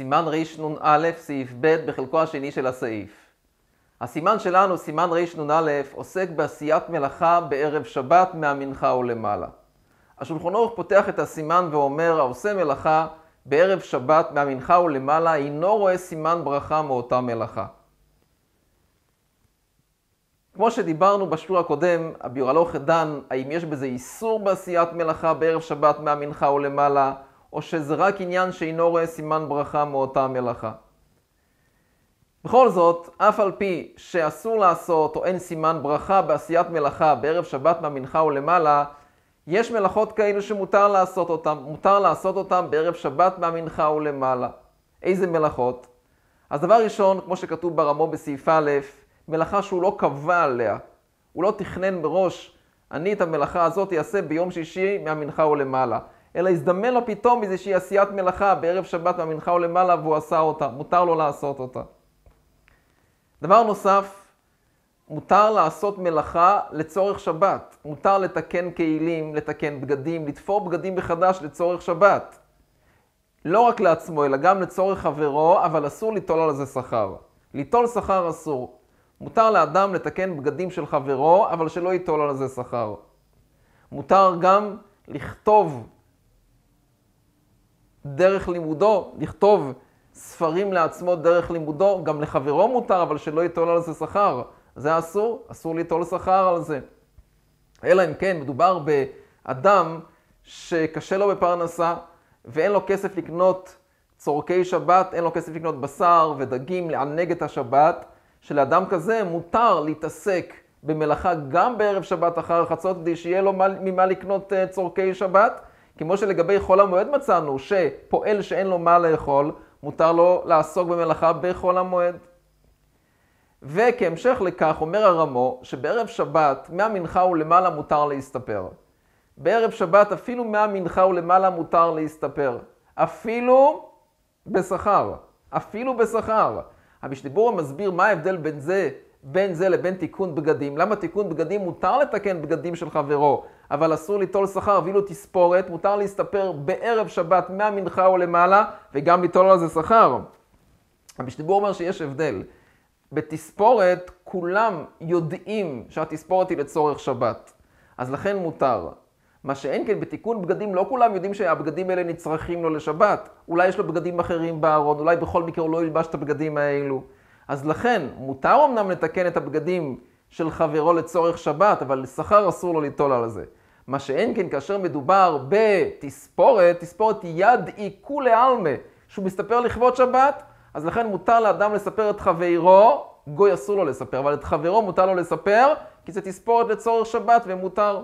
סימן רנ"א, סעיף ב', בחלקו השני של הסעיף. הסימן שלנו, סימן רנ"א, עוסק בעשיית מלאכה בערב שבת מהמנחה ולמעלה. השולחן ערוך פותח את הסימן ואומר, העושה מלאכה בערב שבת מהמנחה ולמעלה, אינו רואה סימן ברכה מאותה מלאכה. כמו שדיברנו בשיעור הקודם, הביורלוך דן, האם יש בזה איסור בעשיית מלאכה בערב שבת מהמנחה ולמעלה, או שזה רק עניין שאינו רואה סימן ברכה מאותה מלאכה. בכל זאת, אף על פי שאסור לעשות או אין סימן ברכה בעשיית מלאכה בערב שבת מהמנחה ולמעלה, יש מלאכות כאלו שמותר לעשות אותן, מותר לעשות אותן בערב שבת מהמנחה ולמעלה. איזה מלאכות? אז דבר ראשון, כמו שכתוב ברמו בסעיף א', מלאכה שהוא לא קבע עליה. הוא לא תכנן מראש, אני את המלאכה הזאת אעשה ביום שישי מהמנחה ולמעלה. אלא הזדמן לו פתאום איזושהי עשיית מלאכה בערב שבת מהמנחה ולמעלה והוא עשה אותה. מותר לו לעשות אותה. דבר נוסף, מותר לעשות מלאכה לצורך שבת. מותר לתקן כלים, לתקן בגדים, לתפור בגדים מחדש לצורך שבת. לא רק לעצמו, אלא גם לצורך חברו, אבל אסור ליטול על זה שכר. ליטול שכר אסור. מותר לאדם לתקן בגדים של חברו, אבל שלא ייטול על זה שכר. מותר גם לכתוב דרך לימודו, לכתוב ספרים לעצמו דרך לימודו, גם לחברו מותר, אבל שלא ייטול על זה שכר. זה אסור, אסור ליטול שכר על זה. אלא אם כן מדובר באדם שקשה לו בפרנסה ואין לו כסף לקנות צורכי שבת, אין לו כסף לקנות בשר ודגים לענג את השבת, שלאדם כזה מותר להתעסק במלאכה גם בערב שבת אחר החצות, כדי שיהיה לו ממה לקנות אה, צורכי שבת. כמו שלגבי חול המועד מצאנו, שפועל שאין לו מה לאכול, מותר לו לעסוק במלאכה בחול המועד. וכהמשך לכך אומר הרמו, שבערב שבת מהמנחה ולמעלה מותר להסתפר. בערב שבת אפילו מהמנחה ולמעלה מותר להסתפר. אפילו בשכר. אפילו בשכר. המשדיבור מסביר מה ההבדל בין זה, בין זה לבין תיקון בגדים. למה תיקון בגדים מותר לתקן בגדים של חברו, אבל אסור ליטול שכר ואילו תספורת, מותר להסתפר בערב שבת מהמנחה או למעלה, וגם ליטול על זה שכר. המשדיבור אומר שיש הבדל. בתספורת כולם יודעים שהתספורת היא לצורך שבת, אז לכן מותר. מה שאין כן בתיקון בגדים, לא כולם יודעים שהבגדים האלה נצרכים לו לשבת. אולי יש לו בגדים אחרים בארון, אולי בכל מקרה הוא לא ילבש את הבגדים האלו. אז לכן, מותר אמנם לתקן את הבגדים של חברו לצורך שבת, אבל שכר אסור לו ליטול על זה. מה שאין כן כאשר מדובר בתספורת, תספורת יד עיכולי עלמה, שהוא מסתפר לכבוד שבת, אז לכן מותר לאדם לספר את חברו, גוי אסור לו לספר, אבל את חברו מותר לו לספר, כי זה תספורת לצורך שבת ומותר.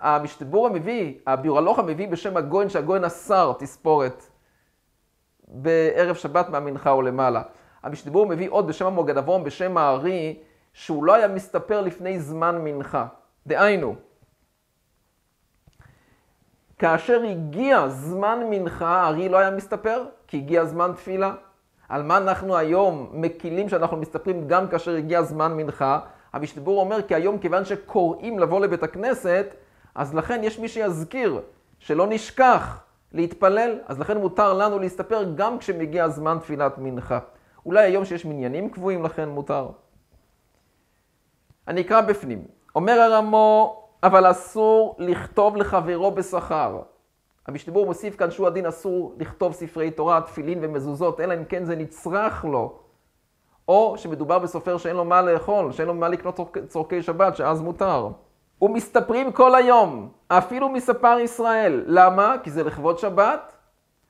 המשתבור המביא, הביורלוך המביא בשם הגויין, שהגויין אסר תספורת בערב שבת מהמנחה או למעלה. המשתבור מביא עוד בשם המוגד אברום, בשם הארי, שהוא לא היה מסתפר לפני זמן מנחה. דהיינו, כאשר הגיע זמן מנחה, הארי לא היה מסתפר, כי הגיע זמן תפילה. על מה אנחנו היום מקילים שאנחנו מסתפרים גם כאשר הגיע זמן מנחה? המשתבור אומר כי היום כיוון שקוראים לבוא לבית הכנסת, אז לכן יש מי שיזכיר, שלא נשכח להתפלל, אז לכן מותר לנו להסתפר גם כשמגיע זמן תפילת מנחה. אולי היום שיש מניינים קבועים לכן מותר. אני אקרא בפנים. אומר הרמו, אבל אסור לכתוב לחברו בשכר. המשתבור מוסיף כאן שהוא הדין אסור לכתוב ספרי תורה, תפילין ומזוזות, אלא אם כן זה נצרך לו. או שמדובר בסופר שאין לו מה לאכול, שאין לו מה לקנות צורכי שבת, שאז מותר. ומסתפרים כל היום, אפילו מספר ישראל. למה? כי זה לכבוד שבת,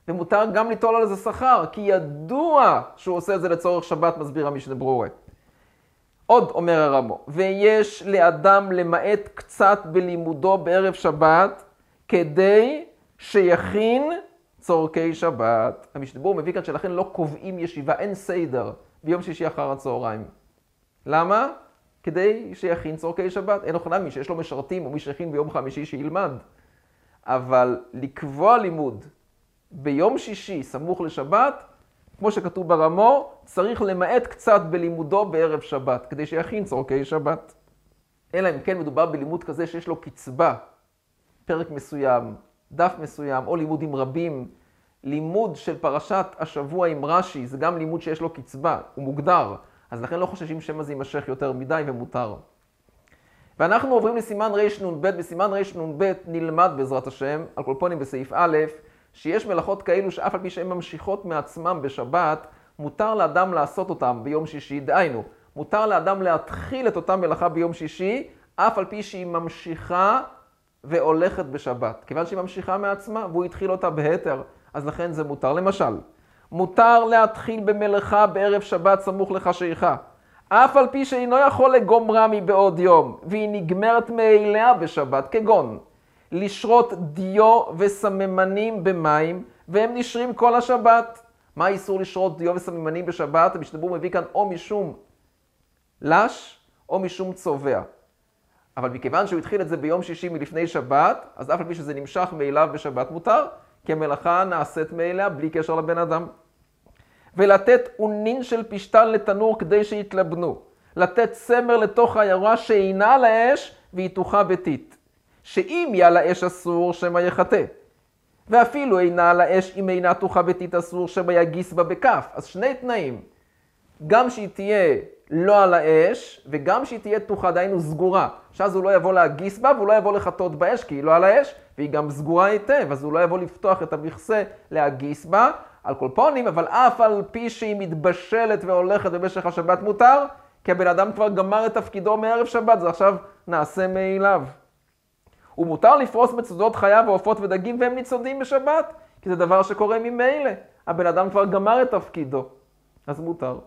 ומותר גם ליטול על זה שכר, כי ידוע שהוא עושה את זה לצורך שבת, מסביר המשנה ברורה. עוד אומר הרמו, ויש לאדם למעט קצת בלימודו בערב שבת, כדי שיכין צורכי שבת. המשנה ברורה מביא כאן שלכן לא קובעים ישיבה, אין סדר ביום שישי אחר הצהריים. למה? כדי שיכין צורכי שבת. אין אוכל מי שיש לו משרתים או מי שהכין ביום חמישי שילמד. אבל לקבוע לימוד ביום שישי סמוך לשבת, כמו שכתוב ברמו, צריך למעט קצת בלימודו בערב שבת, כדי שיכין צורכי שבת. אלא אם כן מדובר בלימוד כזה שיש לו קצבה, פרק מסוים, דף מסוים, או לימודים רבים, לימוד של פרשת השבוע עם רש"י, זה גם לימוד שיש לו קצבה, הוא מוגדר, אז לכן לא חוששים שמא זה יימשך יותר מדי ומותר. ואנחנו עוברים לסימן רנ"ב, בסימן רנ"ב נלמד בעזרת השם, על כל פונים בסעיף א', שיש מלאכות כאלו שאף על פי שהן ממשיכות מעצמם בשבת, מותר לאדם לעשות אותם ביום שישי, דהיינו, מותר לאדם להתחיל את אותה מלאכה ביום שישי, אף על פי שהיא ממשיכה והולכת בשבת. כיוון שהיא ממשיכה מעצמה, והוא התחיל אותה בהתר, אז לכן זה מותר. למשל, מותר להתחיל במלאכה בערב שבת סמוך לחשיכה. אף על פי שאינו יכול לגומרה מבעוד יום, והיא נגמרת מאליה בשבת, כגון לשרות דיו וסממנים במים, והם נשרים כל השבת. מה האיסור לשרות דיו וסממנים בשבת? המשתבר מביא כאן או משום לש או משום צובע. אבל מכיוון שהוא התחיל את זה ביום שישי מלפני שבת, אז אף על פי שזה נמשך מאליו בשבת מותר, כי המלאכה נעשית מאליה בלי קשר לבן אדם. ולתת אונין של פשתן לתנור כדי שיתלבנו. לתת צמר לתוך העיירה שאינה על האש והיא תוכה ביתית. שאם היא על האש אסור, שמא יחטא. ואפילו אינה על האש, אם אינה תוכה ביתית אסור, שמא יגיס בה בכף. אז שני תנאים. גם שהיא תהיה לא על האש, וגם שהיא תהיה תוכה, דהיינו סגורה. שאז הוא לא יבוא להגיס בה, והוא לא יבוא לחטות באש, כי היא לא על האש, והיא גם סגורה היטב, אז הוא לא יבוא לפתוח את המכסה להגיס בה, על כל פונים, אבל אף על פי שהיא מתבשלת והולכת במשך השבת מותר, כי הבן אדם כבר גמר את תפקידו מערב שבת, זה עכשיו נעשה מאליו. ומותר לפרוס מצודות חיה ועופות ודגים והם ניצודים בשבת, כי זה דבר שקורה ממילא. הבן אדם כבר גמר את תפקידו, אז מותר.